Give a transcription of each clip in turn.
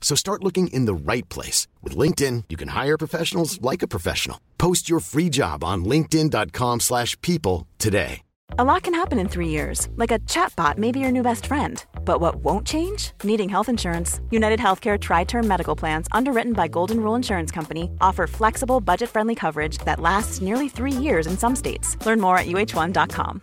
So start looking in the right place. With LinkedIn, you can hire professionals like a professional. Post your free job on linkedin.com slash people today. A lot can happen in three years, like a chatbot may be your new best friend. But what won't change? Needing health insurance. United Healthcare Tri Term Medical Plans, underwritten by Golden Rule Insurance Company, offer flexible, budget friendly coverage that lasts nearly three years in some states. Learn more at uh1.com.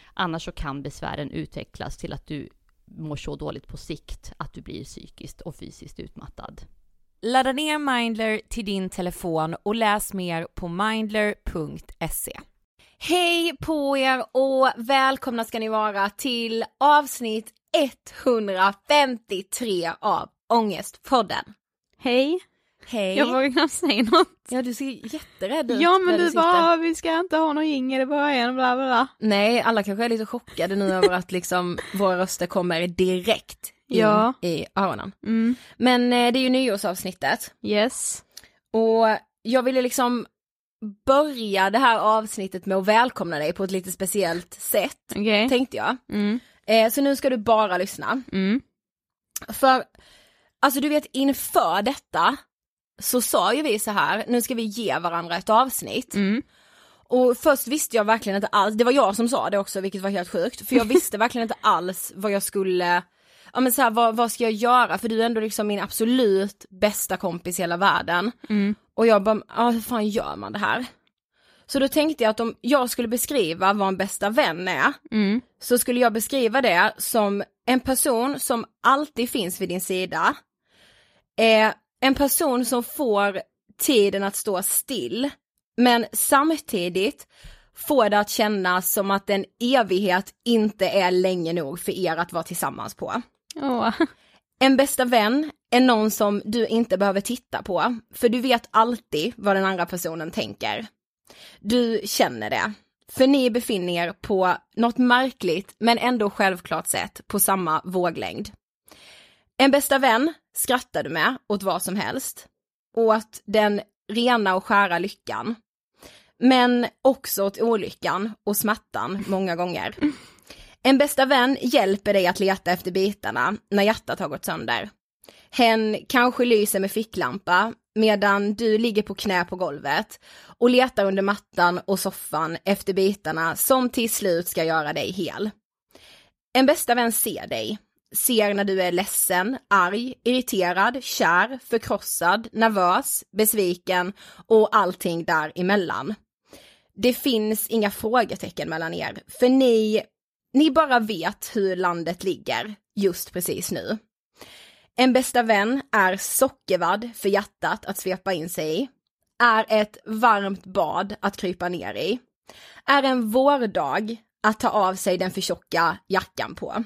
Annars så kan besvären utvecklas till att du mår så dåligt på sikt att du blir psykiskt och fysiskt utmattad. Ladda ner Mindler till din telefon och läs mer på mindler.se. Hej på er och välkomna ska ni vara till avsnitt 153 av Ångestpodden. Hej, Hej. jag vågar knappt säga något. Ja du ser jätterädd ut Ja men du bara, vi ska inte ha någon jingel i början, bla bla bla. Nej, alla kanske är lite chockade nu över att liksom våra röster kommer direkt in Ja. i öronen. Mm, Men eh, det är ju nyårsavsnittet yes. och jag ville liksom börja det här avsnittet med att välkomna dig på ett lite speciellt sätt, Okej. tänkte jag. Mm, Eh, så nu ska du bara lyssna. mm, För, alltså du vet inför detta så sa ju vi så här, nu ska vi ge varandra ett avsnitt. mm. Och först visste jag verkligen inte alls, det var jag som sa det också vilket var helt sjukt, för jag visste verkligen inte alls vad jag skulle, ja men så här, vad, vad ska jag göra? För du är ändå liksom min absolut bästa kompis i hela världen. Mm. Och jag bara, ja hur fan gör man det här? Så då tänkte jag att om jag skulle beskriva vad en bästa vän är, Mm. så skulle jag beskriva det som en person som alltid finns vid din sida. Eh, en person som får tiden att stå still, men samtidigt får det att kännas som att en evighet inte är länge nog för er att vara tillsammans på. Åh. En bästa vän är någon som du inte behöver titta på, för du vet alltid vad den andra personen tänker. Du känner det, för ni befinner er på något märkligt men ändå självklart sätt på samma våglängd. En bästa vän skrattar du med åt vad som helst, åt den rena och skära lyckan. Men också åt olyckan och smärtan många gånger. En bästa vän hjälper dig att leta efter bitarna när hjärtat har gått sönder. Hen kanske lyser med ficklampa medan du ligger på knä på golvet och letar under mattan och soffan efter bitarna som till slut ska göra dig hel. En bästa vän ser dig, ser när du är ledsen, arg, irriterad, kär, förkrossad, nervös, besviken och allting däremellan. Det finns inga frågetecken mellan er, för ni ni bara vet hur landet ligger just precis nu. En bästa vän är sockervadd för hjärtat att svepa in sig i, är ett varmt bad att krypa ner i, är en vårdag att ta av sig den för tjocka jackan på.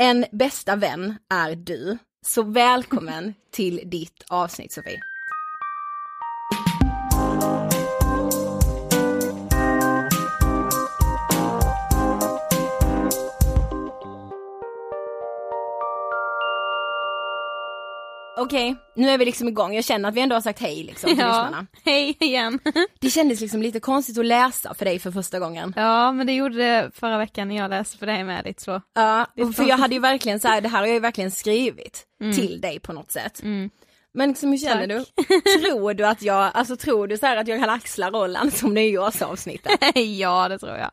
En bästa vän är du, så välkommen till ditt avsnitt Sofie. Okej, nu är vi liksom igång. Jag känner att vi ändå har sagt hej liksom till Ja, lyssnarna. hej igen. Det kändes liksom lite konstigt att läsa för dig för första gången. Ja men det gjorde det förra veckan när jag läste för dig med lite så. Ja, för jag hade ju verkligen så här, det här har jag ju verkligen skrivit till dig på något sätt. Mm. Men liksom, hur känner du? Tror du att jag, alltså tror du så här att jag kan axla rollen som nyårsavsnittet? ja det tror jag.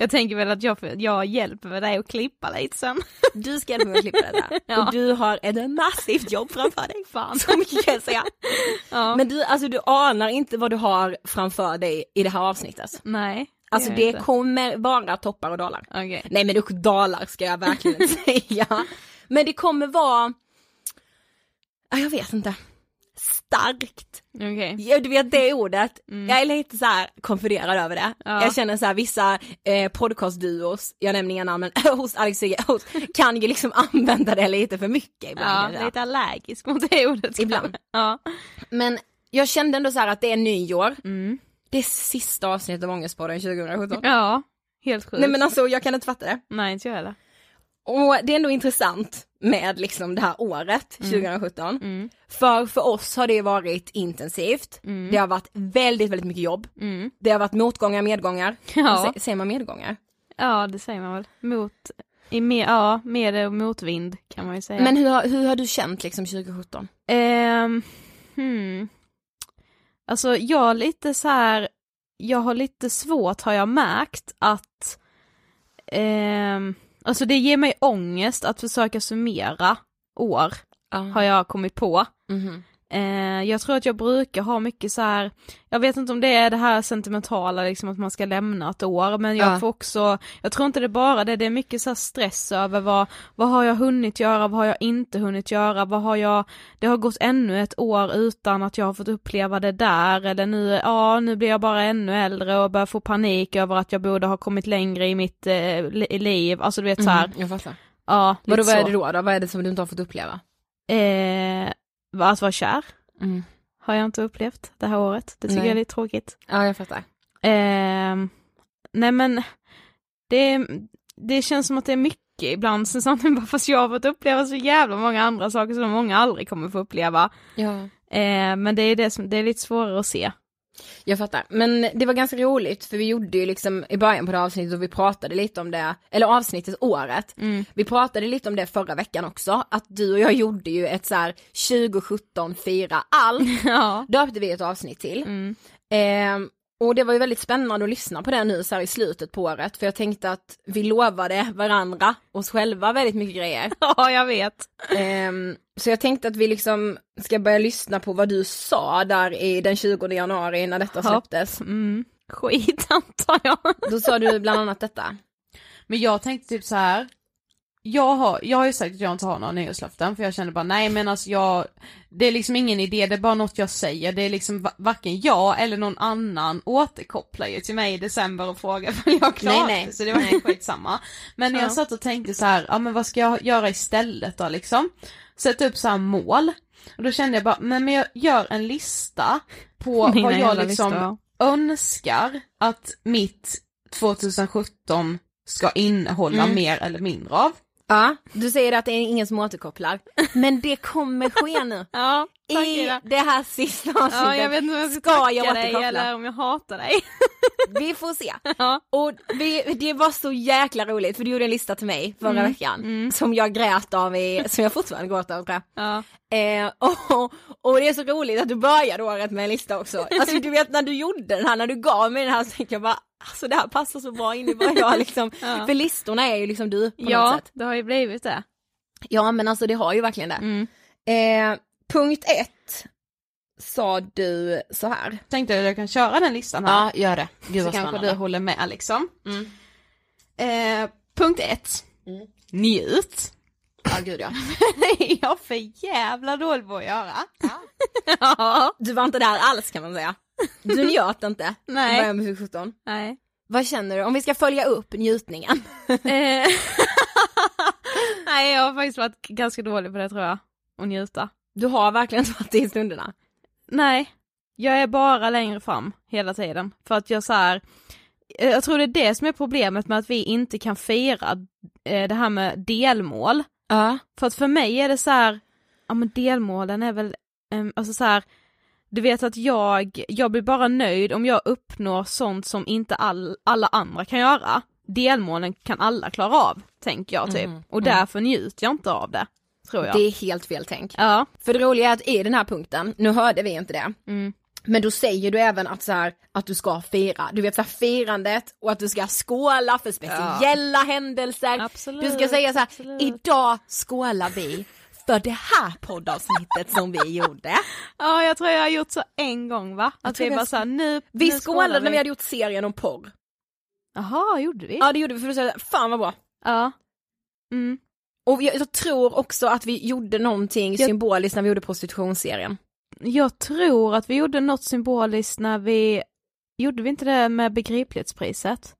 Jag tänker väl att jag, jag hjälper dig att klippa lite sen. Du ska hjälpa mig att klippa det där. Ja. Och du har ett massivt jobb framför dig. Fan. Så mycket kan jag säga. Ja. Men du, alltså du anar inte vad du har framför dig i det här avsnittet. Nej. Alltså det inte. kommer vara toppar och dalar. Okej. Nej men usch, dalar ska jag verkligen säga. Men det kommer vara, ja, jag vet inte, starkt. Okej. Ja, du vet det ordet, jag är lite så här konfunderad över det. Mm. Ja. Jag känner så här vissa eh, podcastduos, jag nämner inga namn men hos Alex hos, kan ju liksom använda det lite för mycket ibland. Ja, lite allergisk mot det ordet. Ibland. Ja. Men jag kände ändå så att det är nyår, Mm. det är sista avsnittet av Ångestpodden 2017. Ja, helt sjukt. Nej men alltså jag kan inte fatta det. Nej inte jag heller. Och det är ändå intressant med liksom det här året, 2017. Mm. För för oss har det varit intensivt, det har varit väldigt, väldigt mycket jobb. Mm. Det har varit motgångar, medgångar. Ja. Sä- Säger man medgångar? Ja det säger man väl. Mot, i med, ja, med och motvind kan man ju säga. Men hur hur har du känt liksom 2017? Ehm, hmm. Alltså jag lite så här, jag har lite svårt har jag märkt att, ehm, alltså det ger mig ångest att försöka summera år, har jag kommit på. Mhm. Eh, jag tror att jag brukar ha mycket så här, jag vet inte om det är det här sentimentala liksom att man ska lämna ett år, men jag Ja. får också, jag tror inte det är bara det, det är mycket så här stress över vad, vad har jag hunnit göra, vad har jag inte hunnit göra, vad har jag, det har gått ännu ett år utan att jag har fått uppleva det där, eller nu, ja nu blir jag bara ännu äldre och börjar få panik över att jag borde ha kommit längre i mitt eh, li- liv, alltså du vet så här, Mm, jag fattar. ja, Vadå, vad är det då, då? Vad är det som du inte har fått uppleva? Eh, att vara kär Mm. har jag inte upplevt det här året. Det tycker Nej. jag är lite tråkigt. Ja, jag fattar. Eh, nej men, det, det känns som att det är mycket ibland, sen samtidigt bara fast jag har fått uppleva så jävla många andra saker som många aldrig kommer få uppleva. Ja. Eh, men det är det som, det är lite svårare att se. Jag fattar, men det var ganska roligt för vi gjorde ju liksom i början på det avsnittet och vi pratade lite om det, eller avsnittet året. Mm. Vi pratade lite om det förra veckan också, att du och jag gjorde ju ett så här 2017 fira allt, ja. döpte vi ett avsnitt till. Mm. Ehm, och det var ju väldigt spännande att lyssna på det nu så här i slutet på året, för jag tänkte att vi lovade varandra, oss själva väldigt mycket grejer. ja, jag vet. Ehm, så jag tänkte att vi liksom ska börja lyssna på vad du sa där i den 20 januari när detta släpptes. Mm. Skit antar jag. Då sa du bland annat detta. Men jag tänkte typ så här. Jag har, jag har ju sagt att jag inte har några nyårslöften för jag känner bara nej men alltså jag, det är liksom ingen idé, det är bara något jag säger, det är liksom va- varken jag eller någon annan återkopplar ju till mig i december och frågar om jag klarat Nej, nej. så det var nej skitsamma. Men när jag Ja. satt och tänkte så här, ja men vad ska jag göra istället då liksom? Sätta upp så här mål, och då kände jag bara, men, men jag gör en lista på Mina vad jag liksom listor. önskar att mitt 2017 ska innehålla Mm. mer eller mindre av. Ja, du säger att det är ingen som återkopplar. Men det kommer ske nu. Ja, tack I Ida. det här sista avsnittet Ja, jag vet inte om jag ska, ska jag dig återkoppla. eller om jag hatar dig. Vi får se. Ja. Och vi, det var så jäkla roligt för du gjorde en lista till mig förra Mm, veckan mm. som jag grät av i, som jag fortfarande gråter av tror jag. Ja. Eh, och, och det är så roligt att du började året med en lista också. Alltså du vet när du gjorde den här, när du gav mig den här så tänkte jag bara, alltså det här passar så bra in i vad jag liksom, Ja. för listorna är ju liksom du på något ja, sätt. det har ju blivit det. Ja men alltså det har ju verkligen det. Mm. Eh, punkt ett sa du så här. Tänkte att jag kan köra den listan här. gör det. Gud så kanske du håller med liksom. Mm. Eh, punkt ett. Mm. Njut. Ja gud ja. Är jag för jävla dålig på att göra. Ja. Du var inte där alls kan man säga. Du njöt inte i Nej. början på 2017. Nej. Vad känner du, om vi ska följa upp njutningen? Eh, Nej, jag har faktiskt varit ganska dålig på det tror jag. Att njuta. Du har verkligen inte varit det i stunderna. Nej, jag är bara längre fram hela tiden. För att jag så här, eh, jag tror det är det som är problemet med att vi inte kan fira eh, det här med delmål. Ja. För att för mig är det så här, ja men delmålen är väl, alltså så här, du vet att jag, jag blir bara nöjd om jag uppnår sånt som inte all, alla andra kan göra. Delmålen kan alla klara av, tänker jag typ. Mm, Och mm. därför njuter jag inte av det, tror jag. Det är helt fel tänk. Ja. För det roliga är att i den här punkten, nu hörde vi inte det, Mm. men då säger du även att så här, att du ska fira, du vet så här firandet och att du ska skåla för speciella händelser. Absolut, Du ska säga så här, idag skålar vi för det här poddavsnittet som vi gjorde. Ja, jag tror jag har gjort så en gång va? Att vi vi bara såhär, nu Vi nu skålade när vi hade gjort serien om porr. Jaha, gjorde vi? Ja det gjorde vi för du sa fan vad bra. Ja. Mm. Och jag, jag tror också att vi gjorde någonting Jag- symboliskt när vi gjorde prostitutionsserien. Jag tror att vi gjorde något symboliskt när vi, gjorde vi inte det med begriplighetspriset?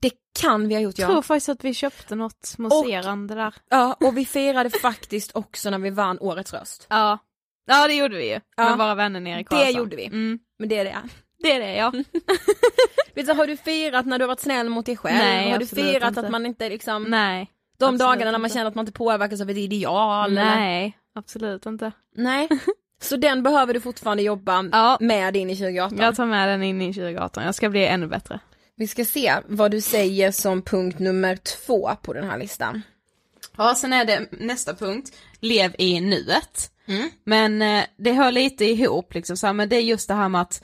Det kan vi ha gjort Jag ja. tror faktiskt att vi köpte något mousserande där. Ja, och vi firade faktiskt också när vi vann Årets Röst. Ja. Ja det gjorde vi ju, Ja. med våra vänner nere i Det Karlshamn. gjorde vi. Mm. Men det är det. Det är det ja. Vet du, har du firat när du har varit snäll mot dig själv? Nej, har du firat inte. att man inte liksom, Nej. de dagarna när man känner att man inte påverkas av ett ideal? Eller? Nej, absolut inte. Nej. Så den behöver du fortfarande jobba Ja. med in i 2018. Jag tar med den in i 2018, jag ska bli ännu bättre. Vi ska se vad du säger som punkt nummer två på den här listan. Ja, sen är det nästa punkt, lev i nuet. Mm. Men eh, det hör lite ihop liksom så här, men det är just det här med att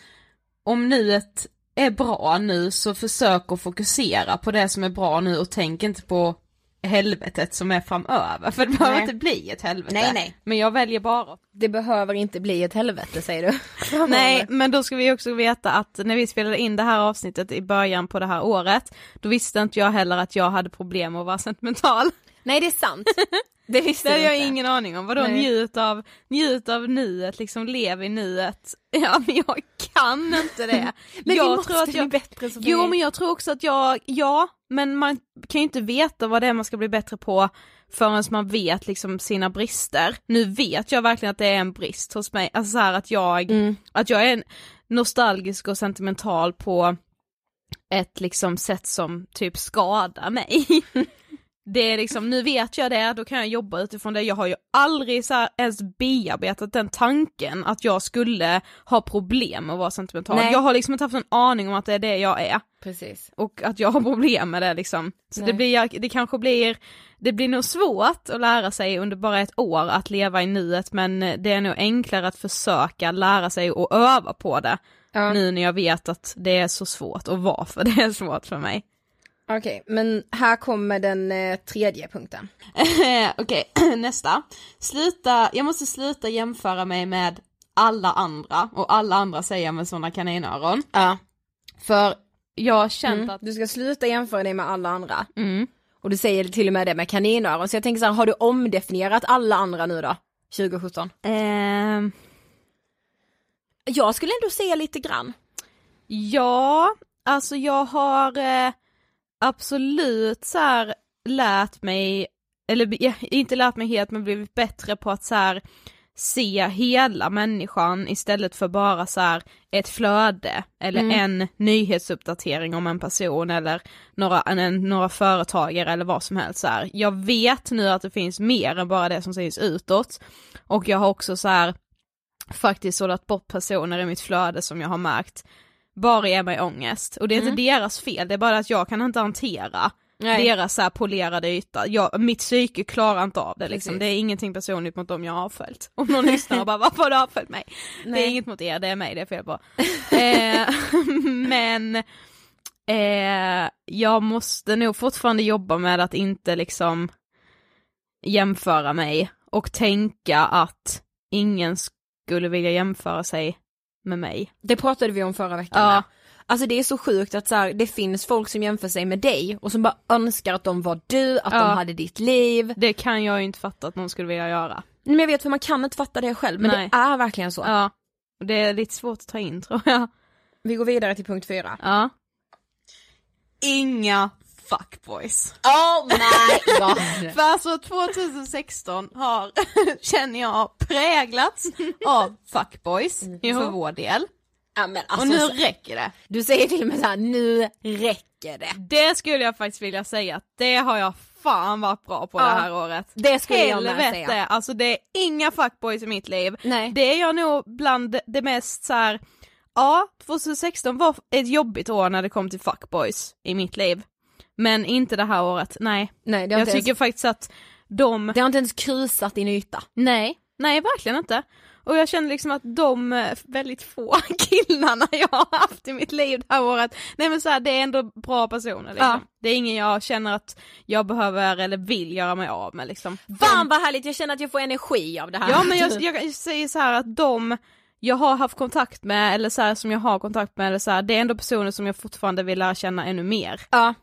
om nuet är bra nu så försök att fokusera på det som är bra nu och tänk inte på helvetet som är framöver, för det behöver Nej. inte bli ett helvete. Nej, nej. Men jag väljer bara Det behöver inte bli ett helvete säger du. Nej, men då ska vi också veta att när vi spelade in det här avsnittet i början på det här året, då visste inte jag heller att jag hade problem med att vara sentimental. Nej det är sant. Det visste Det hade jag inte. ingen aning om. Vadå Nej. njut av, njut av nuet, liksom lev i nuet. Ja men jag kan inte det. Men jag vi måste bli bättre Sofie. Jo men jag tror också att jag, ja, men man kan ju inte veta vad det är man ska bli bättre på förrän man vet liksom sina brister. Nu vet jag verkligen att det är en brist hos mig, alltså så här att jag, Mm. att jag är nostalgisk och sentimental på ett liksom sätt som typ skadar mig. Det är liksom, nu vet jag det, då kan jag jobba utifrån det. Jag har ju aldrig så här ens bearbetat den tanken att jag skulle ha problem med att vara sentimental. Nej. Jag har liksom inte haft en aning om att det är det jag är. Precis. Och att jag har problem med det liksom. Så Nej. det, blir, det kanske blir, det blir nog svårt att lära sig under bara ett år att leva i nuet men det är nog enklare att försöka lära sig och öva på det. Ja. Nu när jag vet att det är så svårt och varför det är svårt för mig. Okej, men här kommer den eh, tredje punkten. Okej, nästa. Sluta, jag måste sluta jämföra mig med alla andra och alla andra säger med sådana kaninöron. Ja. För jag har känt Mm. att, Du ska sluta jämföra dig med alla andra. mm, Och du säger till och med det med kaninöron, så jag tänker så här, har du omdefinierat alla andra nu då? 2017? ehm, Jag skulle ändå säga lite grann. Ja, alltså jag har eh, absolut så här lärt mig, eller ja, inte lärt mig helt men blivit bättre på att så här se hela människan istället för bara så här ett flöde eller en nyhetsuppdatering om en person eller några, en, några företagare eller vad som helst så här. Jag vet nu att det finns mer än bara det som syns utåt och jag har också så här faktiskt sållat bort personer i mitt flöde som jag har märkt bara ger mig ångest. Och det är inte deras fel, det är bara att jag kan inte hantera Nej. deras så här polerade yta. Jag, mitt psyke klarar inte av det liksom. Precis. Det är ingenting personligt mot dem jag har avföljt. Om någon lyssnar och bara varför har du avföljt mig? Det är Nej. inget mot er, det är mig det är fel på. eh, men eh, jag måste nog fortfarande jobba med att inte liksom jämföra mig och tänka att ingen skulle vilja jämföra sig med mig. Det pratade vi om förra veckan Ja. Alltså det är så sjukt att så här, det finns folk som jämför sig med dig och som bara önskar att de var du, att Ja. de hade ditt liv. Det kan jag ju inte fatta att någon skulle vilja göra. Men jag vet för man kan inte fatta det själv, men Nej. det är verkligen så. Ja, det är lite svårt att ta in tror jag. Vi går vidare till punkt fyra. Ja. Inga fuckboys. Oh my god! För alltså 2016 har, känner jag, präglats av fuckboys för vår del. ja, men Och alltså, nu räcker det. du säger till och med såhär, nu räcker det. Det skulle jag faktiskt vilja säga, det har jag fan varit bra på Ja, det här året. det skulle jag med Helvete, säga. alltså det är inga fuckboys i mitt liv. Nej. Det är jag nog bland det mest så här. ja 2016 var ett jobbigt år när det kom till fuckboys i mitt liv. Men inte det här året, nej. Nej, Jag tycker ens, faktiskt att de, det har inte ens krusat din yta. nej, nej verkligen inte. Och jag känner liksom att de eh, väldigt få killarna jag har haft i mitt liv det här året, nej men så här, det är ändå bra personer liksom. Ja. Det är ingen jag känner att jag behöver eller vill göra mig av med liksom. Fan vad härligt, jag känner att jag får energi av det här. Ja men jag, jag säger så här att de jag har haft kontakt med eller så här, som jag har kontakt med eller så här, det är ändå personer som jag fortfarande vill lära känna ännu mer. Ja.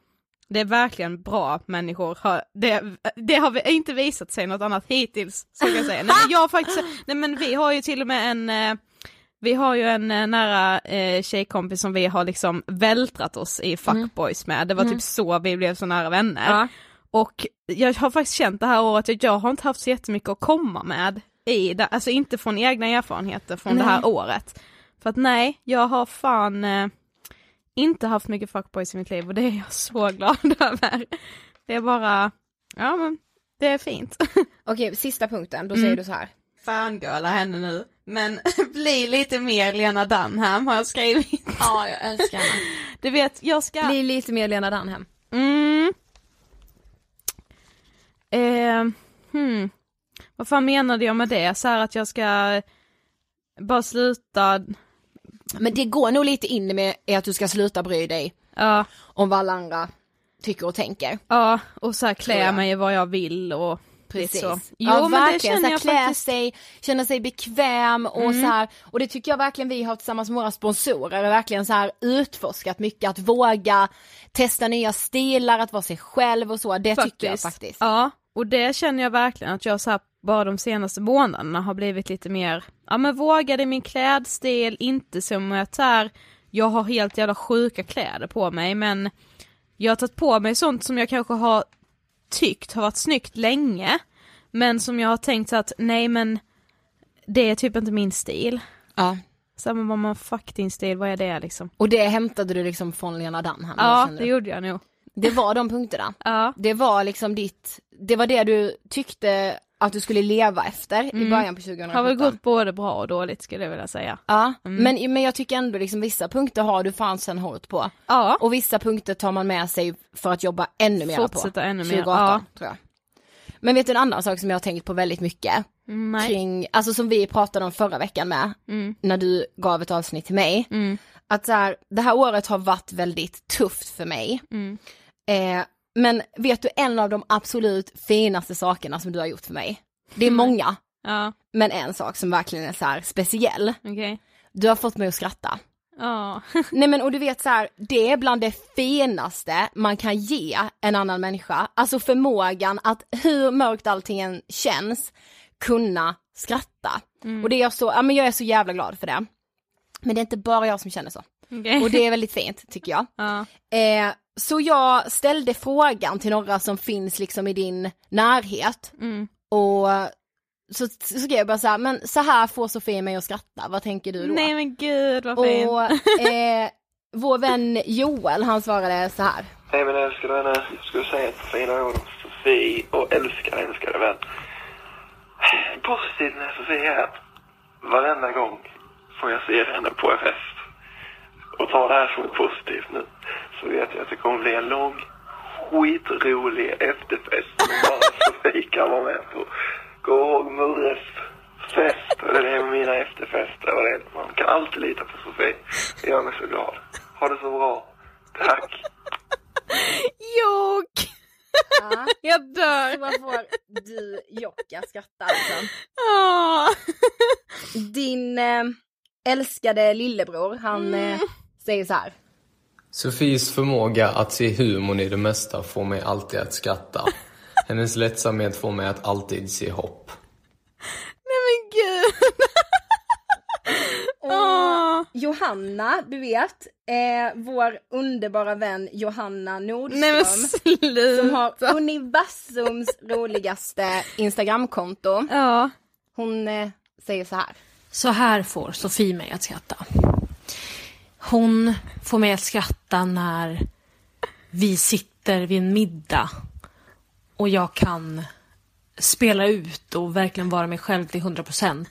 Det är verkligen bra människor, det, det har vi inte visat sig något annat hittills, så kan jag säga. Nej men jag faktiskt, nej men vi har ju till och med en eh, vi har ju en eh, nära eh, tjejkompis som vi har liksom vältrat oss i fuckboys med, det var typ så vi blev så nära vänner. Ja. Och jag har faktiskt känt det här året att jag har inte haft så jättemycket att komma med i det, alltså inte från egna erfarenheter från det här året. För att nej, jag har fan eh, inte haft mycket fuckboys i mitt liv och det är jag så glad över. Det är bara, ja men det är fint. Okej, sista punkten, då Mm. säger du så här. Fangirla henne nu, men bli lite mer Lena Dunham har jag skrivit. Ja, jag älskar henne. Du vet, jag ska... Bli lite mer Lena Dunham. Mm. Eh, hmm. Vad fan menade jag med det? Så här att jag ska bara sluta, Men det går nog lite in med att du ska sluta bry dig ja, om vad alla andra tycker och tänker. Ja, och så här klä mig vad jag vill och Precis. så. ja, men det verkligen. känner så här, jag klä faktiskt. sig, känna sig bekväm och Mm. så här. Och det tycker jag verkligen vi har tillsammans med våra sponsorer verkligen så här utforskat mycket. Att våga testa nya stilar, att vara sig själv och så. Det tycker jag faktiskt. Ja, och det känner jag verkligen att jag så här, bara de senaste månaderna har blivit lite mer, ja men vågade i min klädstil, inte som att så här, jag har helt jävla sjuka kläder på mig men jag har tagit på mig sånt som jag kanske har tyckt har varit snyggt länge, men som jag har tänkt att nej men det är typ inte min stil. Ja. Så men vad man fuck din stil, vad är det liksom? Och det hämtade du liksom från Lena Dunham? Ja, det gjorde jag nog. Det var de punkterna. Ja. Det var liksom ditt, det var det du tyckte att du skulle leva efter i början på 2017. Mm. Har väl gått både bra och dåligt skulle jag vilja säga. Ja, Mm. men, men jag tycker ändå liksom vissa punkter har du fan sen hållit på. Ja. Och vissa punkter tar man med sig för att jobba ännu mer på. Fortsätta ännu mer, 2018, ja. tror jag. Men vet du en annan sak som jag har tänkt på väldigt mycket? Mm, Nej. Kring, alltså som vi pratade om förra veckan med, Mm. när du gav ett avsnitt till mig. Mm. Att så här, det här året har varit väldigt tufft för mig. Eh, men vet du en av de absolut finaste sakerna som du har gjort för mig? Det är Mm. många, Ja, men en sak som verkligen är så speciell. okej. Du har fått mig att skratta. Ja. Nej men och du vet så här, det är bland det finaste man kan ge en annan människa. Alltså förmågan att hur mörkt allting än känns, kunna skratta. Mm. Och det är jag så, ja men jag är så jävla glad för det. Men det är inte bara jag som känner så. Okej. Och det är väldigt fint tycker jag. Ja. Eh, så jag ställde frågan till några som finns liksom i din närhet. Mm. Och så, så skrev jag bara så här, men så här får Sofie mig att skratta, vad tänker du då? Nej men gud vad fint. Och eh, vår vän Joel han svarade så här. Hej min älskade vänner, jag skulle säga ett fina ord om Sofie och älskar älskade vän. Positivt med Sofie är att varenda gång får jag se henne på en fest och ta det här som positivt nu så vet jag att det kommer bli en lång skitrolig efterfest som bara Sofie kan vara med på. Gå ihåg Murres fest och det är mina efterfester och det. Man kan alltid lita på Sofie. Det gör mig så glad. Ha det så bra. Tack. Jok! Ja. Jag dör. Så får du Jocka skratta alltså. Åh. Din eh, älskade lillebror, han eh, säger så här. Sofies förmåga att se humorn i det mesta får mig alltid att skratta. Hennes lättsamhet får mig att alltid se hopp. Nej men gud. Åh. Johanna, du vet, eh, vår underbara vän Johanna Nordström. Nej men sluta. som har universums roligaste Instagramkonto. Ja. Hon eh, säger så här. Så här får Sofie mig att skratta. Hon får mig att skratta när vi sitter vid en middag och jag kan spela ut och verkligen vara mig själv till 100%.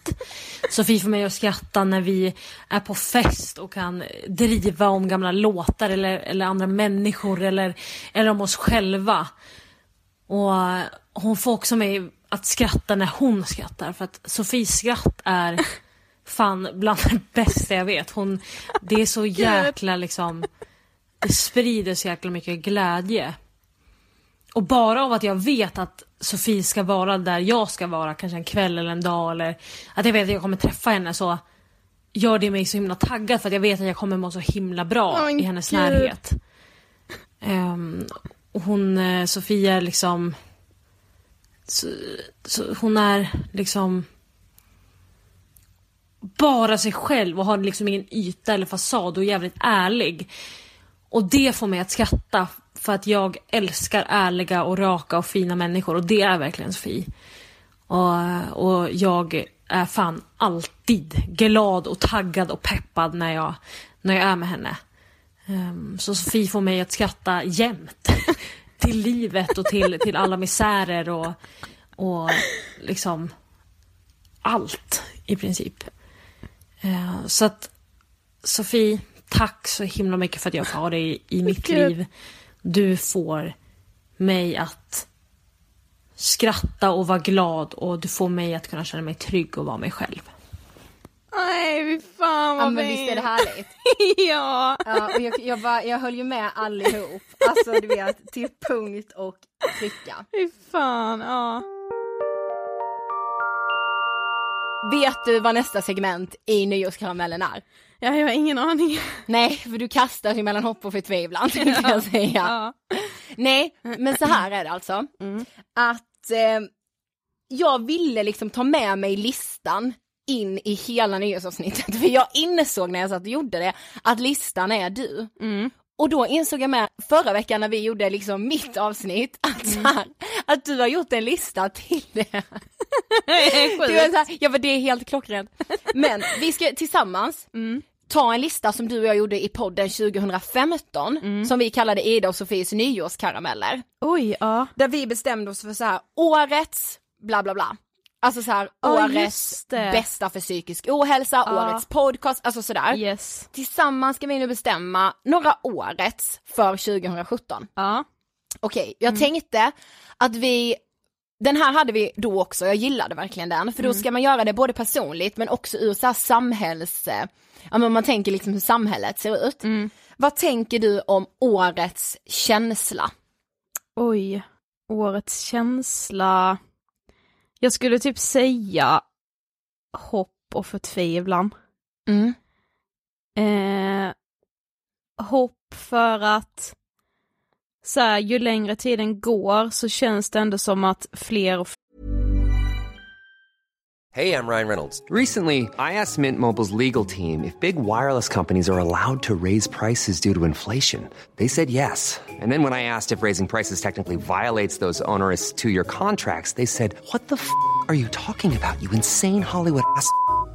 Sofie får mig att skratta när vi är på fest och kan driva om gamla låtar eller, eller andra människor eller, eller om oss själva. Och hon får också mig att skratta när hon skrattar för att Sofies skratt är fan bland det bästa jag vet. Hon, det är så jäkla liksom, det sprider så jäkla mycket glädje. Och bara av att jag vet att Sofie ska vara där jag ska vara, kanske en kväll eller en dag eller att jag vet att jag kommer träffa henne så gör det mig så himla taggad för att jag vet att jag kommer må så himla bra men i hennes gud. närhet. Och hon, eh, Sofia är liksom så, så hon är liksom bara sig själv och har liksom ingen yta eller fasad och är jävligt ärlig. Och det får mig att skratta för att jag älskar ärliga och raka och fina människor och det är verkligen Sofie. Och, och jag är fan alltid glad och taggad och peppad när jag, när jag är med henne. Um, så Sofie får mig att skratta jämt. till livet och till, till alla misärer och, och liksom allt i princip. Eh, så att Sofie, tack så himla mycket för att jag får ha dig i mitt liv. Du får mig att skratta och vara glad och du får mig att kunna känna mig trygg och vara mig själv. Nej, fy fan vad Ja men visst är det härligt? ja. Ja, och jag, jag, bara, jag höll ju med allihop, alltså du vet till punkt och pricka. Fy fan, ja. Vet du vad nästa segment i nyårskaramellen är? Ja, jag har ingen aning. Nej, för du kastar dig mellan hopp och förtvivlan tänkte jag säga. Ja. Nej, men så här är det alltså. Mm. Att eh, jag ville liksom ta med mig listan in i hela nyårsavsnittet. För jag insåg när jag satt och gjorde det att listan är du. Mm. Och då insåg jag med förra veckan när vi gjorde liksom mitt avsnitt att, så här, att du har gjort en lista till det. Var så här, ja men det är helt klockrent. Men vi ska tillsammans Mm. ta en lista som du och jag gjorde i podden 2015 Mm. som vi kallade Ida och Sofies nyårskarameller. Oj, ja. Där vi bestämde oss för så här årets bla bla bla. Alltså så här Ja, årets bästa för psykisk ohälsa, Ja. årets podcast, alltså sådär. Yes. Tillsammans ska vi nu bestämma några årets för 2017. Ja. Okej, jag tänkte att vi den här hade vi då också, jag gillade verkligen den, för då ska man göra det både personligt men också ur så här samhälls, ja men man tänker liksom hur samhället ser ut. Vad tänker du om årets känsla? Oj, årets känsla. Jag skulle typ säga hopp och förtvivlan. Mm. Eh, hopp för att så här, ju längre tiden går så känns det ändå som att fler och Hey, I'm Ryan Reynolds. Recently, I asked Mint Mobile's legal team if big wireless companies are allowed to raise prices due to inflation. They said yes. And then when I asked if raising prices technically violates those onerous two year contracts, they said, What the f are you talking about, you insane Hollywood ass?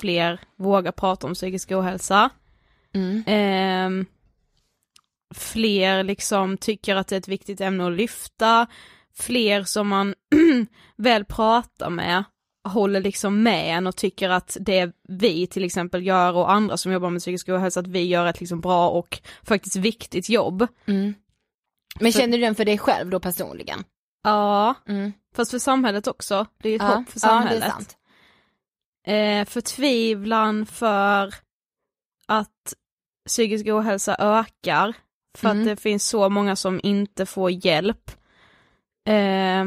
fler vågar prata om psykisk ohälsa. Ehm, fler liksom tycker att det är ett viktigt ämne att lyfta. Fler som man väl pratar med håller liksom med en och tycker att det vi till exempel gör och andra som jobbar med psykisk ohälsa, att vi gör ett liksom bra och faktiskt viktigt jobb. Men Så- känner du den för dig själv då personligen? Ja, Mm. fast för samhället också. Det är ju ett Ja, hopp för ja, samhället. sant. Eh, förtvivlan för att psykisk ohälsa ökar. För Mm. att det finns så många som inte får hjälp. Eh,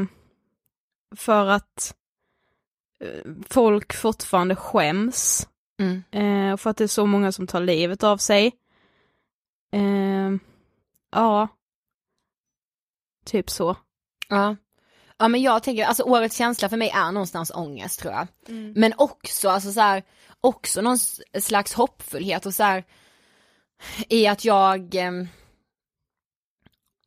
för att eh, folk fortfarande skäms. Mm. Eh, och för att det är så många som tar livet av sig. Eh, ja. Typ så. Ja. Ja men jag tänker, alltså årets känsla för mig är någonstans ångest tror jag. Men också, alltså så här, också någon slags hoppfullhet och så här, i att jag em,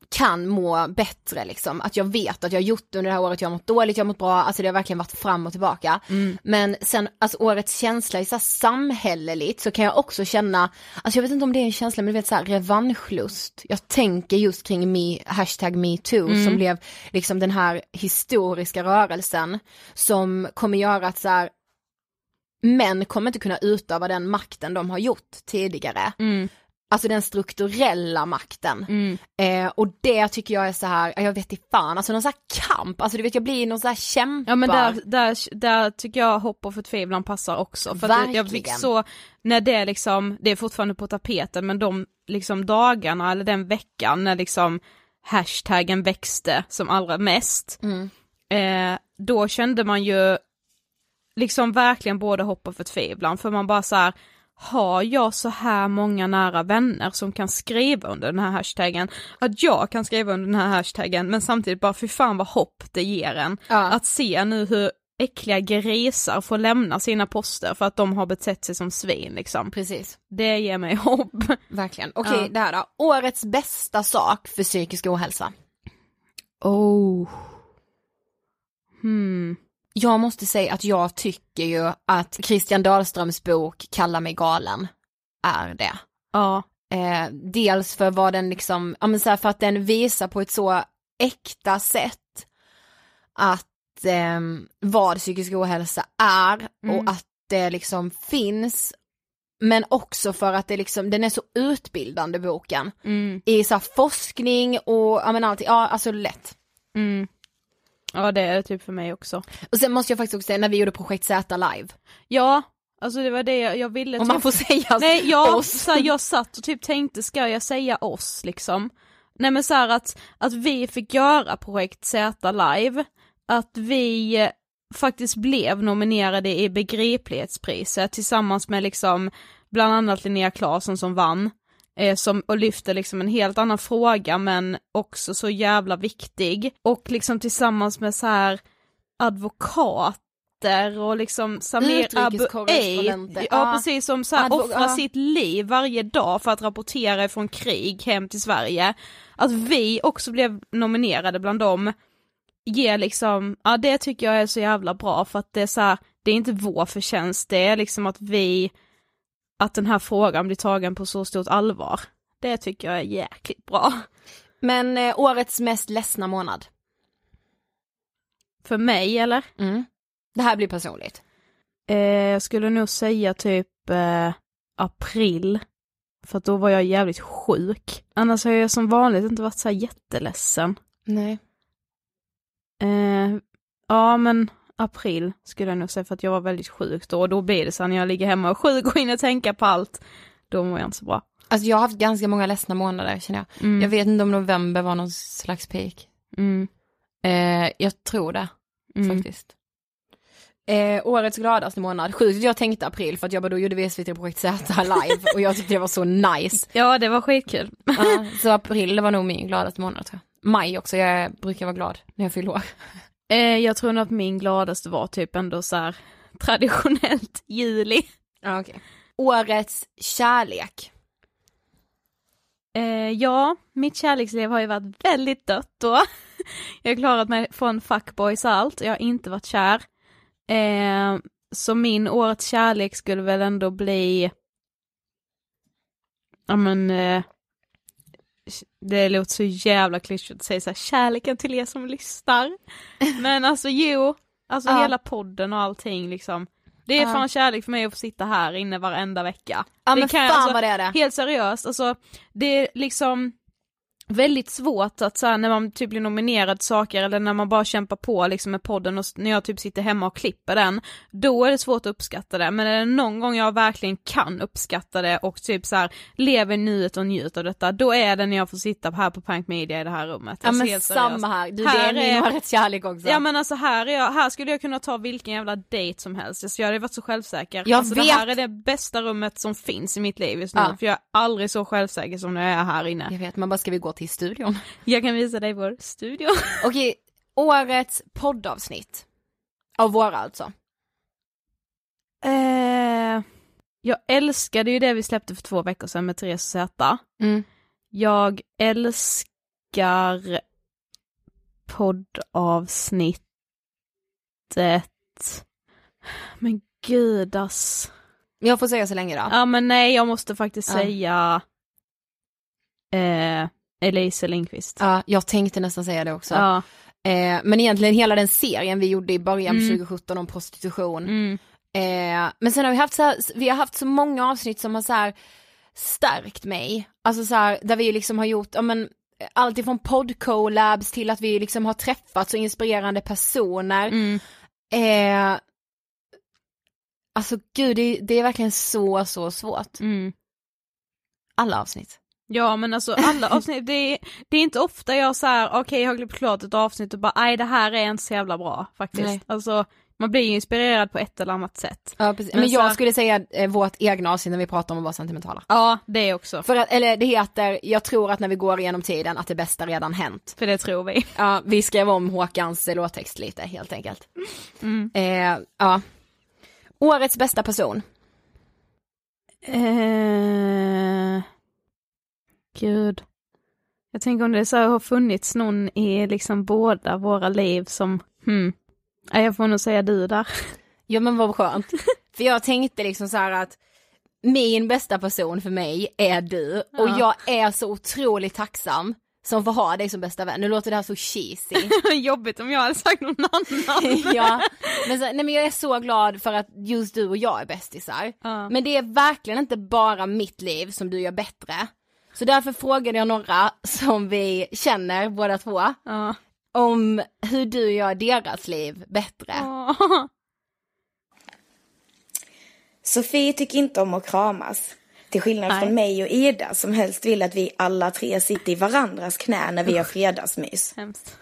kan må bättre liksom. Att jag vet att jag har gjort under det här året, jag har mått dåligt, jag har mått bra, alltså det har verkligen varit fram och tillbaka. Men sen, alltså årets känsla i så samhälleligt så kan jag också känna, alltså jag vet inte om det är en känsla men du vet så här revanschlust. Jag tänker just kring me, hashtag metoo som blev liksom den här historiska rörelsen som kommer göra att så här män kommer inte kunna utöva den makten de har gjort tidigare. Alltså den strukturella makten. Mm. Eh, och det tycker jag är så här, jag vet inte fan, alltså någon så här kamp, alltså du vet jag blir någon så här kämpar. Ja men där, där, där tycker jag hopp och förtvivlan passar också. För att jag fick Verkligen. så, när det liksom, det är fortfarande på tapeten men de liksom dagarna eller den veckan när liksom hashtaggen växte som allra mest. Mm. Eh, då kände man ju liksom verkligen både hopp och förtvivlan för man bara så här har jag så här många nära vänner som kan skriva under den här hashtaggen, att jag kan skriva under den här hashtaggen men samtidigt bara fy fan vad hopp det ger en. Ja. Att se nu hur äckliga grisar får lämna sina poster för att de har betett sig som svin liksom. Precis. Det ger mig hopp. Verkligen. Okej, Ja. det här då. Årets bästa sak för psykisk ohälsa. Oh. Hmm. Jag måste säga att jag tycker ju att Christian Dahlströms bok Kalla mig galen är det. Ja. Eh, dels för vad den liksom, ja men så här, för att den visar på ett så äkta sätt att ehm, vad psykisk ohälsa är Mm. och att det liksom finns. Men också för att det liksom, den är så utbildande boken. Mm. I så forskning och ja men allting, ja alltså lätt. Mm. Ja det är det typ för mig också. Och sen måste jag faktiskt också säga när vi gjorde projekt Z live. Ja, alltså det var det jag, jag ville. Om man får säga Nej, jag, oss. så här, jag satt och typ tänkte, ska jag säga oss liksom? Nej men så här att, att vi fick göra projekt Z live, att vi eh, faktiskt blev nominerade i begriplighetspriset tillsammans med liksom bland annat Linnea Claesson som vann. Eh, som, och lyfte liksom en helt annan fråga men också så jävla viktig. Och liksom tillsammans med så här advokater och liksom Samir Abu. Eid, ja Ja. precis som så här Advo- offrar ja. sitt liv varje dag för att rapportera från krig hem till Sverige. Att vi också blev nominerade bland dem ger liksom, ja det tycker jag är så jävla bra för att det är så här, det är inte vår förtjänst, det är liksom att vi, att den här frågan blir tagen på så stort allvar. Det tycker jag är jäkligt bra. Men eh, årets mest ledsna månad. För mig eller? Mm. Det här blir personligt. Eh, jag skulle nog säga typ eh, april. För då var jag jävligt sjuk. Annars har jag som vanligt inte varit så här jätteledsen. Nej. Eh, ja men april skulle jag nog säga för att jag var väldigt sjuk då och då blir det så när jag ligger hemma och sjuk och hinner tänka på allt. Då mår jag inte så bra. Alltså jag har haft ganska många ledsna månader känner jag. Mm. Jag vet inte om november var någon slags peak. Mm. Eh, jag tror det Mm. faktiskt. Eh, årets gladaste månad, sjukt jag tänkte april för att jag bara då gjorde vi SVT Projekt Z live och jag tyckte det var så nice. Ja det var skitkul. Ja, så april det var nog min gladaste månad tror jag. Maj också, jag brukar vara glad när jag fyller år. Eh, jag tror nog att min gladaste var typ ändå så här traditionellt juli. Ja, okay. Årets kärlek. Eh, ja, mitt kärleksliv har ju varit väldigt dött då. Jag har klarat mig från fuckboys och allt, jag har inte varit kär. Eh, så min årets kärlek skulle väl ändå bli, ja men, eh, det låter så jävla klyschigt att säga så här, kärleken till er som lyssnar. Men alltså jo, alltså Ja. hela podden och allting liksom. Det är Ja. fan kärlek för mig att få sitta här inne varenda vecka. Ja Det men kan fan alltså, vad det är det. Helt seriöst, alltså det är liksom väldigt svårt att så här, när man typ blir nominerad saker eller när man bara kämpar på liksom med podden och när jag typ sitter hemma och klipper den, då är det svårt att uppskatta det. Men är det någon gång jag verkligen kan uppskatta det och typ så här lever nuet och njuter av detta, då är det när jag får sitta här på Prank Media i det här rummet. Ja Alltså, men samma här, du, det är min kärlek också. Ja men alltså här, är jag, här skulle jag kunna ta vilken jävla dejt som helst, alltså, jag hade varit så självsäker. Jag alltså, vet. Det här är det bästa rummet som finns i mitt liv just nu, Ja. för jag är aldrig så självsäker som när jag är här inne. Jag vet, man bara ska vi gå till studion? Jag kan visa dig vår studio. Okej, årets poddavsnitt. Av våra alltså. Eh, jag älskade ju det vi släppte för två veckor sedan med Therese Z. Mm. Jag älskar poddavsnittet. Men gud ass. Jag får säga så länge då. Ja men nej, jag måste faktiskt Ja. säga eh, Elise Lindqvist. Ja, jag tänkte nästan säga det också. Ja. Eh, men egentligen hela den serien vi gjorde i början Mm. på 2017 om prostitution. Mm. Eh, men sen har vi haft så här, vi har haft så många avsnitt som har så här stärkt mig. Alltså så här, där vi liksom har gjort, ja men allt ifrån podd-collabs till att vi liksom har träffat så inspirerande personer. Mm. Eh, alltså gud, det, det är verkligen så, så svårt. Mm. Alla avsnitt. Ja men alltså alla avsnitt, det är, det är inte ofta jag så här, okej jag har klippt klart ett avsnitt och bara, nej det här är inte så jävla bra faktiskt. Nej. Alltså man blir ju inspirerad på ett eller annat sätt. Ja, precis. Men Men, jag skulle säga eh, vårt egna avsnitt när vi pratar om att vara sentimentala. Ja, det också. För att, eller det heter, jag tror att när vi går igenom tiden att det bästa redan hänt. För det tror vi. Ja, vi skrev om Håkans eh, låttext lite helt enkelt. Mm. Eh, ja. Årets bästa person. Eh... Gud. Jag tänker om det så har funnits någon i liksom båda våra liv som, hmm. Jag får nog säga du där. Ja men vad skönt. för jag tänkte liksom så här att min bästa person för mig är du och Ja. jag är så otroligt tacksam som får ha dig som bästa vän. Nu låter det här så cheesy. Jobbigt om jag hade sagt någon annan. ja, men, så, nej, men jag är så glad för att just du och jag är bästisar. Ja. Men det är verkligen inte bara mitt liv som du gör bättre. Så därför frågade jag några som vi känner båda två Ja. om hur du gör deras liv bättre. Åh. Sofie tycker inte om att kramas. Till skillnad Nej. från mig och Ida som helst vill att vi alla tre sitter i varandras knä när vi har fredagsmys. Hemskt.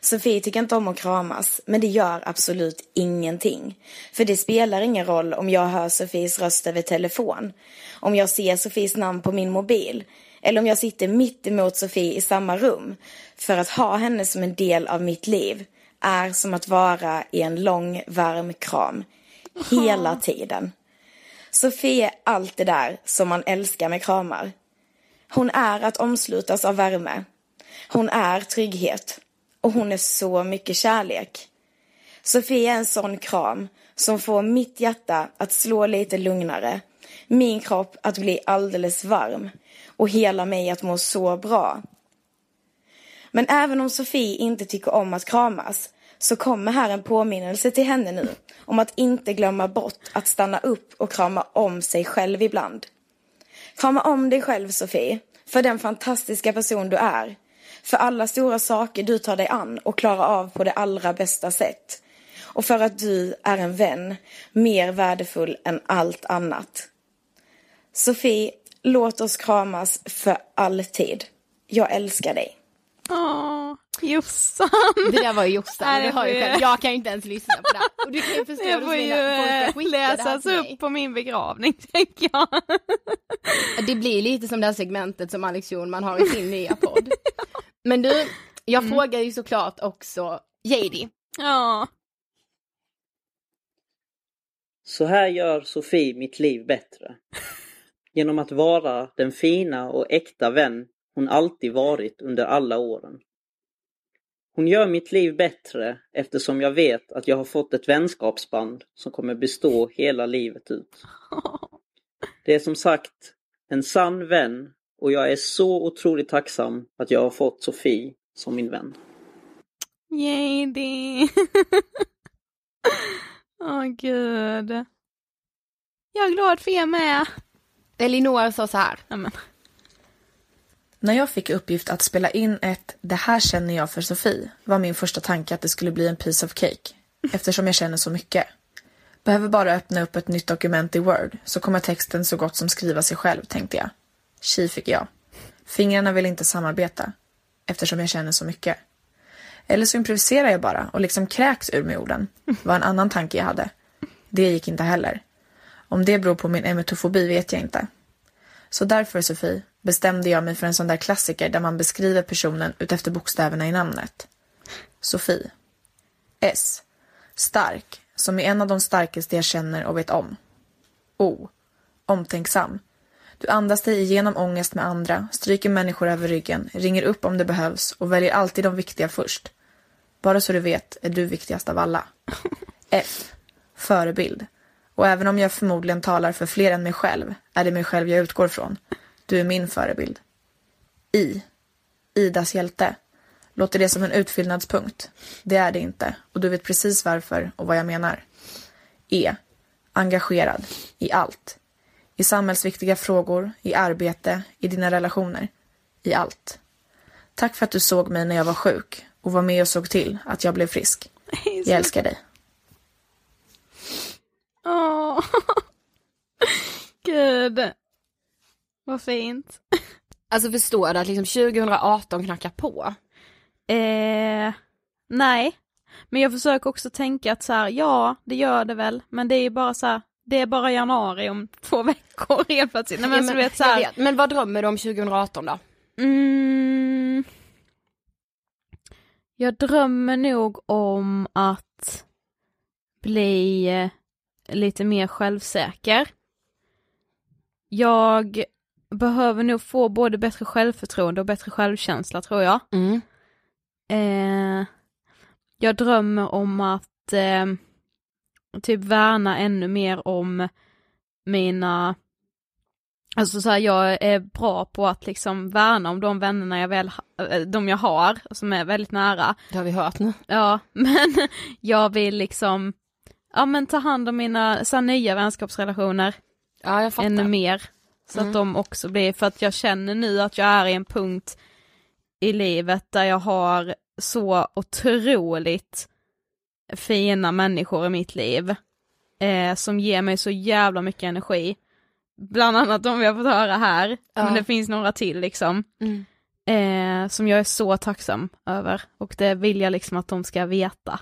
Sofie tycker inte om att kramas, men det gör absolut ingenting. För det spelar ingen roll om jag hör Sofies röst över telefon, om jag ser Sofies namn på min mobil, eller om jag sitter mitt emot Sofie i samma rum. För att ha henne som en del av mitt liv är som att vara i en lång varm kram. Hela tiden. Sofie är allt det där som man älskar med kramar. Hon är att omslutas av värme. Hon är trygghet. Och hon är så mycket kärlek. Sofie är en sån kram som får mitt hjärta att slå lite lugnare. Min kropp att bli alldeles varm. Och hela mig att må så bra. Men även om Sofie inte tycker om att kramas så kommer här en påminnelse till henne nu om att inte glömma bort att stanna upp och krama om sig själv ibland. Krama om dig själv Sofie, för den fantastiska person du är. För alla stora saker du tar dig an och klarar av på det allra bästa sätt. Och för att du är en vän, mer värdefull än allt annat. Sofie, låt oss kramas för alltid. Jag älskar dig. Åh, Jossan. Det där var ju Jossan, Nej, det hör ju själv. Jag kan ju inte ens lyssna på det. Och du kan ju förstå Det får ju här läsas upp på min begravning, tänker jag. Det blir lite som det här segmentet som Alex Schulman har i sin nya podd. Men du, jag frågar ju såklart också JD. Ja. Så här gör Sofie mitt liv bättre. Genom att vara den fina och äkta vän hon alltid varit under alla åren. Hon gör mitt liv bättre eftersom jag vet att jag har fått ett vänskapsband som kommer bestå hela livet ut. Det är som sagt en sann vän och jag är så otroligt tacksam att jag har fått Sofie som min vän. JD. Åh gud. Jag är glad för er med. Elinor sa så här. Amen. När jag fick uppgift att spela in ett Det här känner jag för Sofie var min första tanke att det skulle bli en piece of cake eftersom jag känner så mycket. Behöver bara öppna upp ett nytt dokument i Word så kommer texten så gott som skriva sig själv tänkte jag. Tji fick jag. Fingrarna vill inte samarbeta eftersom jag känner så mycket. Eller så improviserar jag bara och liksom kräks ur med orden. var en annan tanke jag hade. Det gick inte heller. Om det beror på min emetofobi vet jag inte. Så därför, Sofie, bestämde jag mig för en sån där klassiker där man beskriver personen utefter bokstäverna i namnet. Sofie. S. Stark, som är en av de starkaste jag känner och vet om. O. Omtänksam. Du andas dig igenom ångest med andra, stryker människor över ryggen, ringer upp om det behövs och väljer alltid de viktiga först. Bara så du vet är du viktigast av alla. F. Förebild. Och även om jag förmodligen talar för fler än mig själv är det mig själv jag utgår från. Du är min förebild. I. Idas hjälte. Låter det som en utfyllnadspunkt? Det är det inte och du vet precis varför och vad jag menar. E. Engagerad i allt. I samhällsviktiga frågor, i arbete, i dina relationer. I allt. Tack för att du såg mig när jag var sjuk och var med och såg till att jag blev frisk. Jag älskar dig. Åh. Gud. Vad fint. Alltså förstår du att liksom 2018 knackar på? Eh, nej. Men jag försöker också tänka att så här, ja, det gör det väl, men det är ju bara så här, det är bara januari om två veckor helt plötsligt. Nej, men, Ja, men, vet, så här, vet. men vad drömmer du om 2018 då? Mm, jag drömmer nog om att bli eh, lite mer självsäker. Jag behöver nog få både bättre självförtroende och bättre självkänsla tror jag. Mm. Eh, jag drömmer om att eh, typ värna ännu mer om mina Alltså så här, jag är bra på att liksom värna om de vännerna jag väl, eh, de jag har, som är väldigt nära. Det har vi hört nu. Ja, men jag vill liksom, ja men ta hand om mina så nya vänskapsrelationer. Ja, jag fattar. Ännu mer. Så Mm. att de också blir, för att jag känner nu att jag är i en punkt i livet där jag har så otroligt fina människor i mitt liv. Eh, som ger mig så jävla mycket energi. Bland annat de vi har fått höra här, Ja. men det finns några till liksom. Mm. Eh, som jag är så tacksam över och det vill jag liksom att de ska veta.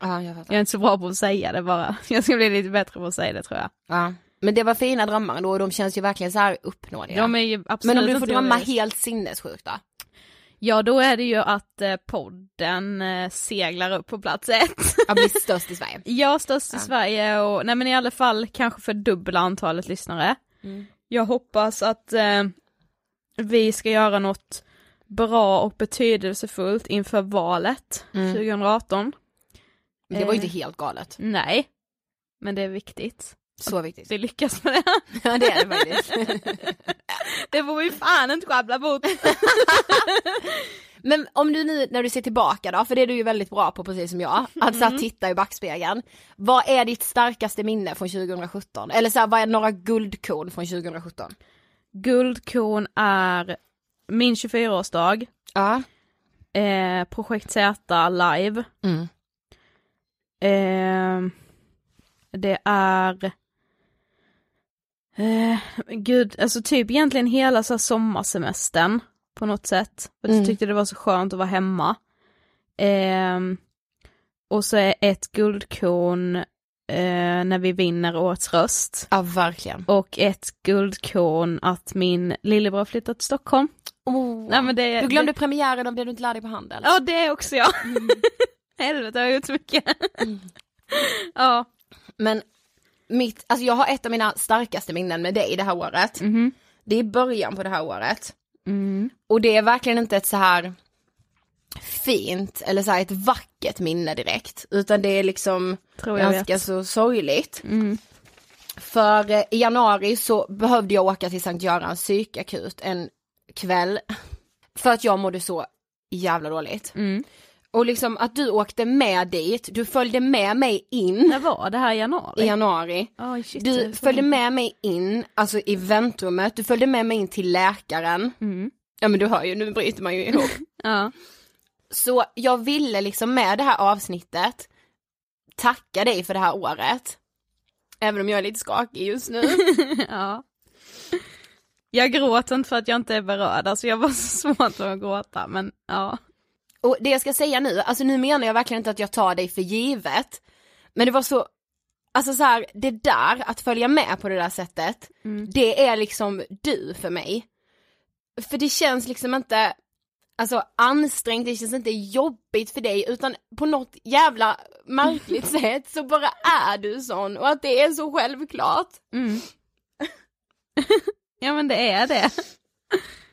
Ja, jag fattar. Jag är inte så bra på att säga det bara, jag ska bli lite bättre på att säga det tror jag. Ja. Men det var fina drömmar då och de känns ju verkligen så här uppnåeliga. De är ju absolut Men om du får drömma helt sinnessjukt då? Ja då är det ju att eh, podden eh, seglar upp på plats ett. Ja, blir störst i Sverige. Ja, störst i Sverige och nej men i alla fall kanske fördubbla antalet lyssnare. Mm. Jag hoppas att eh, vi ska göra något bra och betydelsefullt inför valet Mm. 2018. Det var ju Eh, inte helt galet. Nej, men det är viktigt. Så viktigt. Vi lyckas med det. Ja det är det faktiskt. det får vi fan inte sjabbla bort. Men om du nu när du ser tillbaka då, för det är du ju väldigt bra på precis som jag, att så här, Mm. titta i backspegeln. Vad är ditt starkaste minne från 2017? Eller så här, vad är några guldkorn från 2017? Guldkorn är min 24-årsdag. Ja. Eh, Projekt Z live. Mm. Eh, det är eh, Gud, alltså typ egentligen hela så här sommarsemestern på något sätt. Att Mm. Jag tyckte det var så skönt att vara hemma. Eh, och så är ett guldkorn eh, när vi vinner årets röst. Ja verkligen. Och ett guldkorn att min lillebror flyttat till Stockholm. Oh. Nej, men det, Du glömde det, premiären och blev du inte lärd dig på handel? Ja det också ja. Helvete jag har gjort så mycket. ja. Men mitt, alltså jag har ett av mina starkaste minnen med dig det här året. Mhm. Det är början på det här året. Mm. Och det är verkligen inte ett så här fint eller så här ett vackert minne direkt. Utan det är liksom Tror jag ganska vet. så sorgligt. Mm. För eh, i januari så behövde jag åka till Sankt Görans psykakut en kväll. För att jag mådde så jävla dåligt. Mm. Och liksom att du åkte med dit, du följde med mig in. När var det här i januari? I januari. Oj, shit, du följde länge. med mig in, alltså i väntrummet, du följde med mig in till läkaren. Mm. Ja men du hör ju, nu bryter man ju ihop. Ja. Så jag ville liksom med det här avsnittet tacka dig för det här året. Även om jag är lite skakig just nu. ja. Jag gråter inte för att jag inte är berörd, alltså jag var så svårt att gråta men ja. Och det jag ska säga nu, alltså nu menar jag verkligen inte att jag tar dig för givet. Men det var så, alltså så här, det där, att följa med på det där sättet, Mm. det är liksom du för mig. För det känns liksom inte, alltså ansträngt, det känns inte jobbigt för dig utan på något jävla märkligt sätt så bara är du sån och att det är så självklart. Mm. ja men det är det.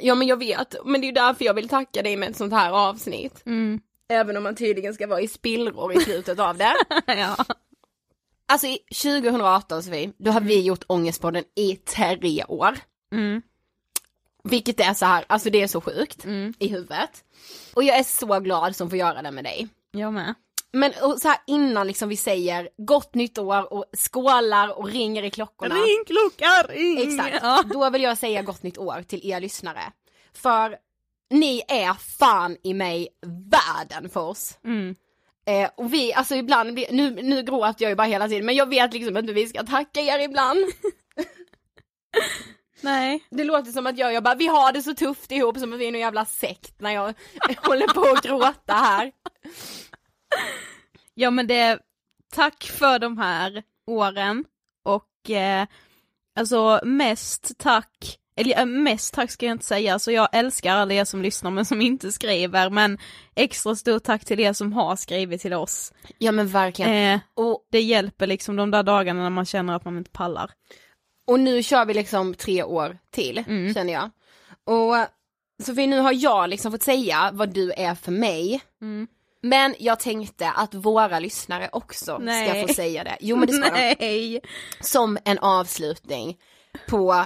Ja men jag vet, men det är ju därför jag vill tacka dig med ett sånt här avsnitt. Mm. Även om man tydligen ska vara i spillror i slutet av det. ja. Alltså i 2018 Sofie, då har vi gjort Ångestpodden i tre år. Mm. Vilket är så här, alltså det är så sjukt Mm. i huvudet. Och jag är så glad som får göra det med dig. Jag med. Men och så här innan liksom vi säger gott nytt år och skålar och ringer i klockorna. Ring klocka, ring! Exakt, Ja. då vill jag säga gott nytt år till er lyssnare. För ni är fan i mig världen för oss. Mm. Eh, och vi, alltså ibland, blir- nu, nu gråter jag ju bara hela tiden men jag vet liksom hur vi ska tacka er ibland. Nej. Det låter som att jag, jag bara, vi har det så tufft ihop som att vi är någon jävla sekt när jag håller på att gråta här. Ja men det, tack för de här åren och eh, alltså mest tack, eller mest tack ska jag inte säga, alltså jag älskar alla er som lyssnar men som inte skriver men extra stort tack till er som har skrivit till oss. Ja men verkligen. Eh, och det hjälper liksom de där dagarna när man känner att man inte pallar. Och nu kör vi liksom tre år till, Mm. känner jag. Och Sofie, nu har jag liksom fått säga vad du är för mig. Mm. Men jag tänkte att våra lyssnare också Nej. ska få säga det. Jo men det ska de. Nej. Som en avslutning på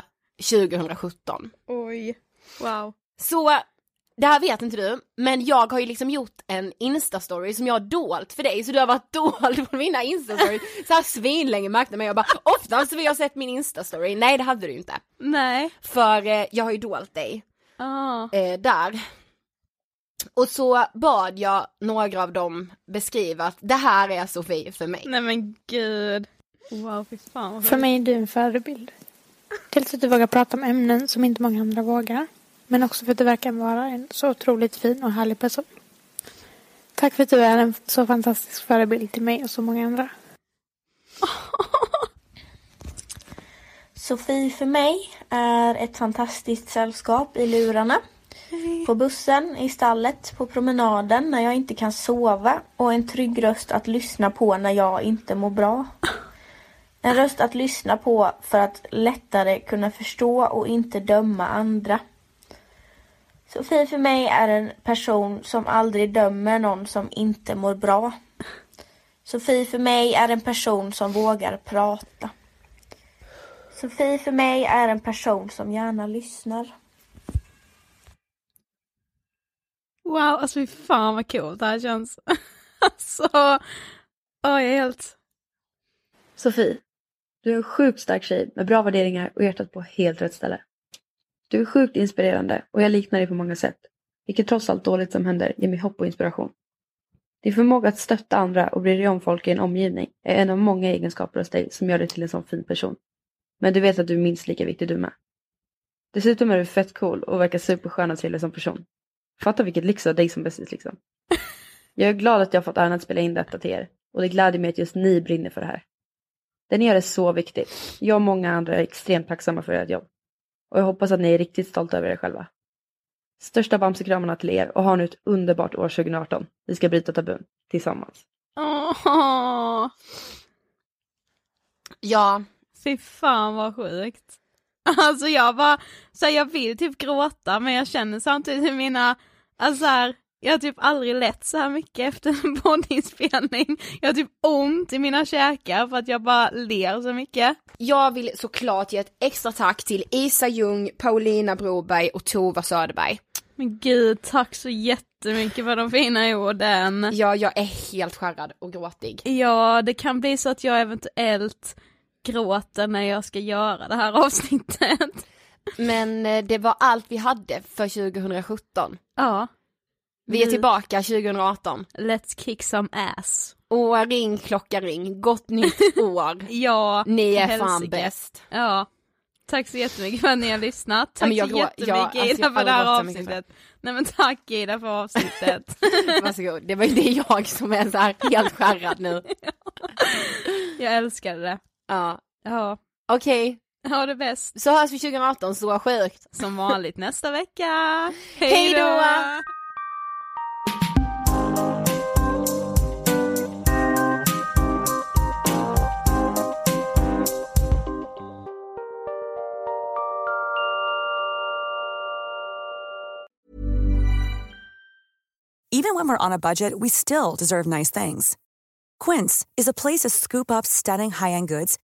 2017. Oj, wow. Så det här vet inte du, men jag har ju liksom gjort en instastory som jag har dolt för dig, så du har varit dold på mina instastories så här svinlänge märkte mig jag bara oftast vill jag sett min instastory, nej det hade du inte. Nej. För eh, jag har ju dolt dig Ah. eh, där. Och så bad jag några av dem beskriva att det här är Sofie för mig. Nej men gud. Wow, fy fan vad För mig är du en förebild. Dels att du vågar prata om ämnen som inte många andra vågar. Men också för att du verkar vara en så otroligt fin och härlig person. Tack för att du är en så fantastisk förebild till mig och så många andra. Sofie för mig är ett fantastiskt sällskap i lurarna. På bussen, i stallet, på promenaden när jag inte kan sova och en trygg röst att lyssna på när jag inte mår bra. En röst att lyssna på för att lättare kunna förstå och inte döma andra. Sofie för mig är en person som aldrig dömer någon som inte mår bra. Sofie för mig är en person som vågar prata. Sofie för mig är en person som gärna lyssnar. Wow, alltså fy fan vad coolt det här känns. alltså, åh jag är helt... Sofie, du är en sjukt stark tjej med bra värderingar och hjärtat på helt rätt ställe. Du är sjukt inspirerande och jag liknar dig på många sätt. Vilket trots allt dåligt som händer ger mig hopp och inspiration. Din förmåga att stötta andra och bry dig om folk i en omgivning är en av många egenskaper hos dig som gör dig till en sån fin person. Men du vet att du är minst lika viktig du med. Dessutom är du fett cool och verkar superskön och trevlig som person. Fatta vilket lyx av dig som bästis liksom. Jag är glad att jag har fått äran att spela in detta till er och det gläder mig att just ni brinner för det här. Det ni gör är så viktigt. Jag och många andra är extremt tacksamma för ert jobb. Och jag hoppas att ni är riktigt stolta över er själva. Största bamsekramarna till er och ha nu ett underbart år 2018. Vi ska bryta tabun tillsammans. Åh, Ja. fy fan vad sjukt. Alltså jag bara, så jag vill typ gråta men jag känner samtidigt hur mina, alltså så här, jag har typ aldrig lett så här mycket efter en poddinspelning. Jag har typ ont i mina käkar för att jag bara ler så mycket. Jag vill såklart ge ett extra tack till Isa Ljung, Paulina Broberg och Tova Söderberg. Men gud, tack så jättemycket för de fina orden. Ja, jag är helt skärrad och gråtig. Ja, det kan bli så att jag eventuellt gråter när jag ska göra det här avsnittet. Men eh, det var allt vi hade för 2017. Ja. Vi är tillbaka 2018. Let's kick some ass. Och ring klocka ring, gott nytt år. ja, Ni är för fan helsike. bäst. Ja. Tack så jättemycket för att ni har lyssnat. Tack jag så jättemycket alltså, jag Ida för det här avsnittet. Nej men tack Ida för avsnittet. Varsågod, det var ju det jag som är så här helt skärrad nu. jag älskade det. Ja. Ja. Okej. Ha det bäst. Så hörs vi 2018, så sjukt. Som vanligt nästa vecka. Hej då! Even when we're on a budget, we still deserve nice things. Quince is a place to scoop up stunning high-end goods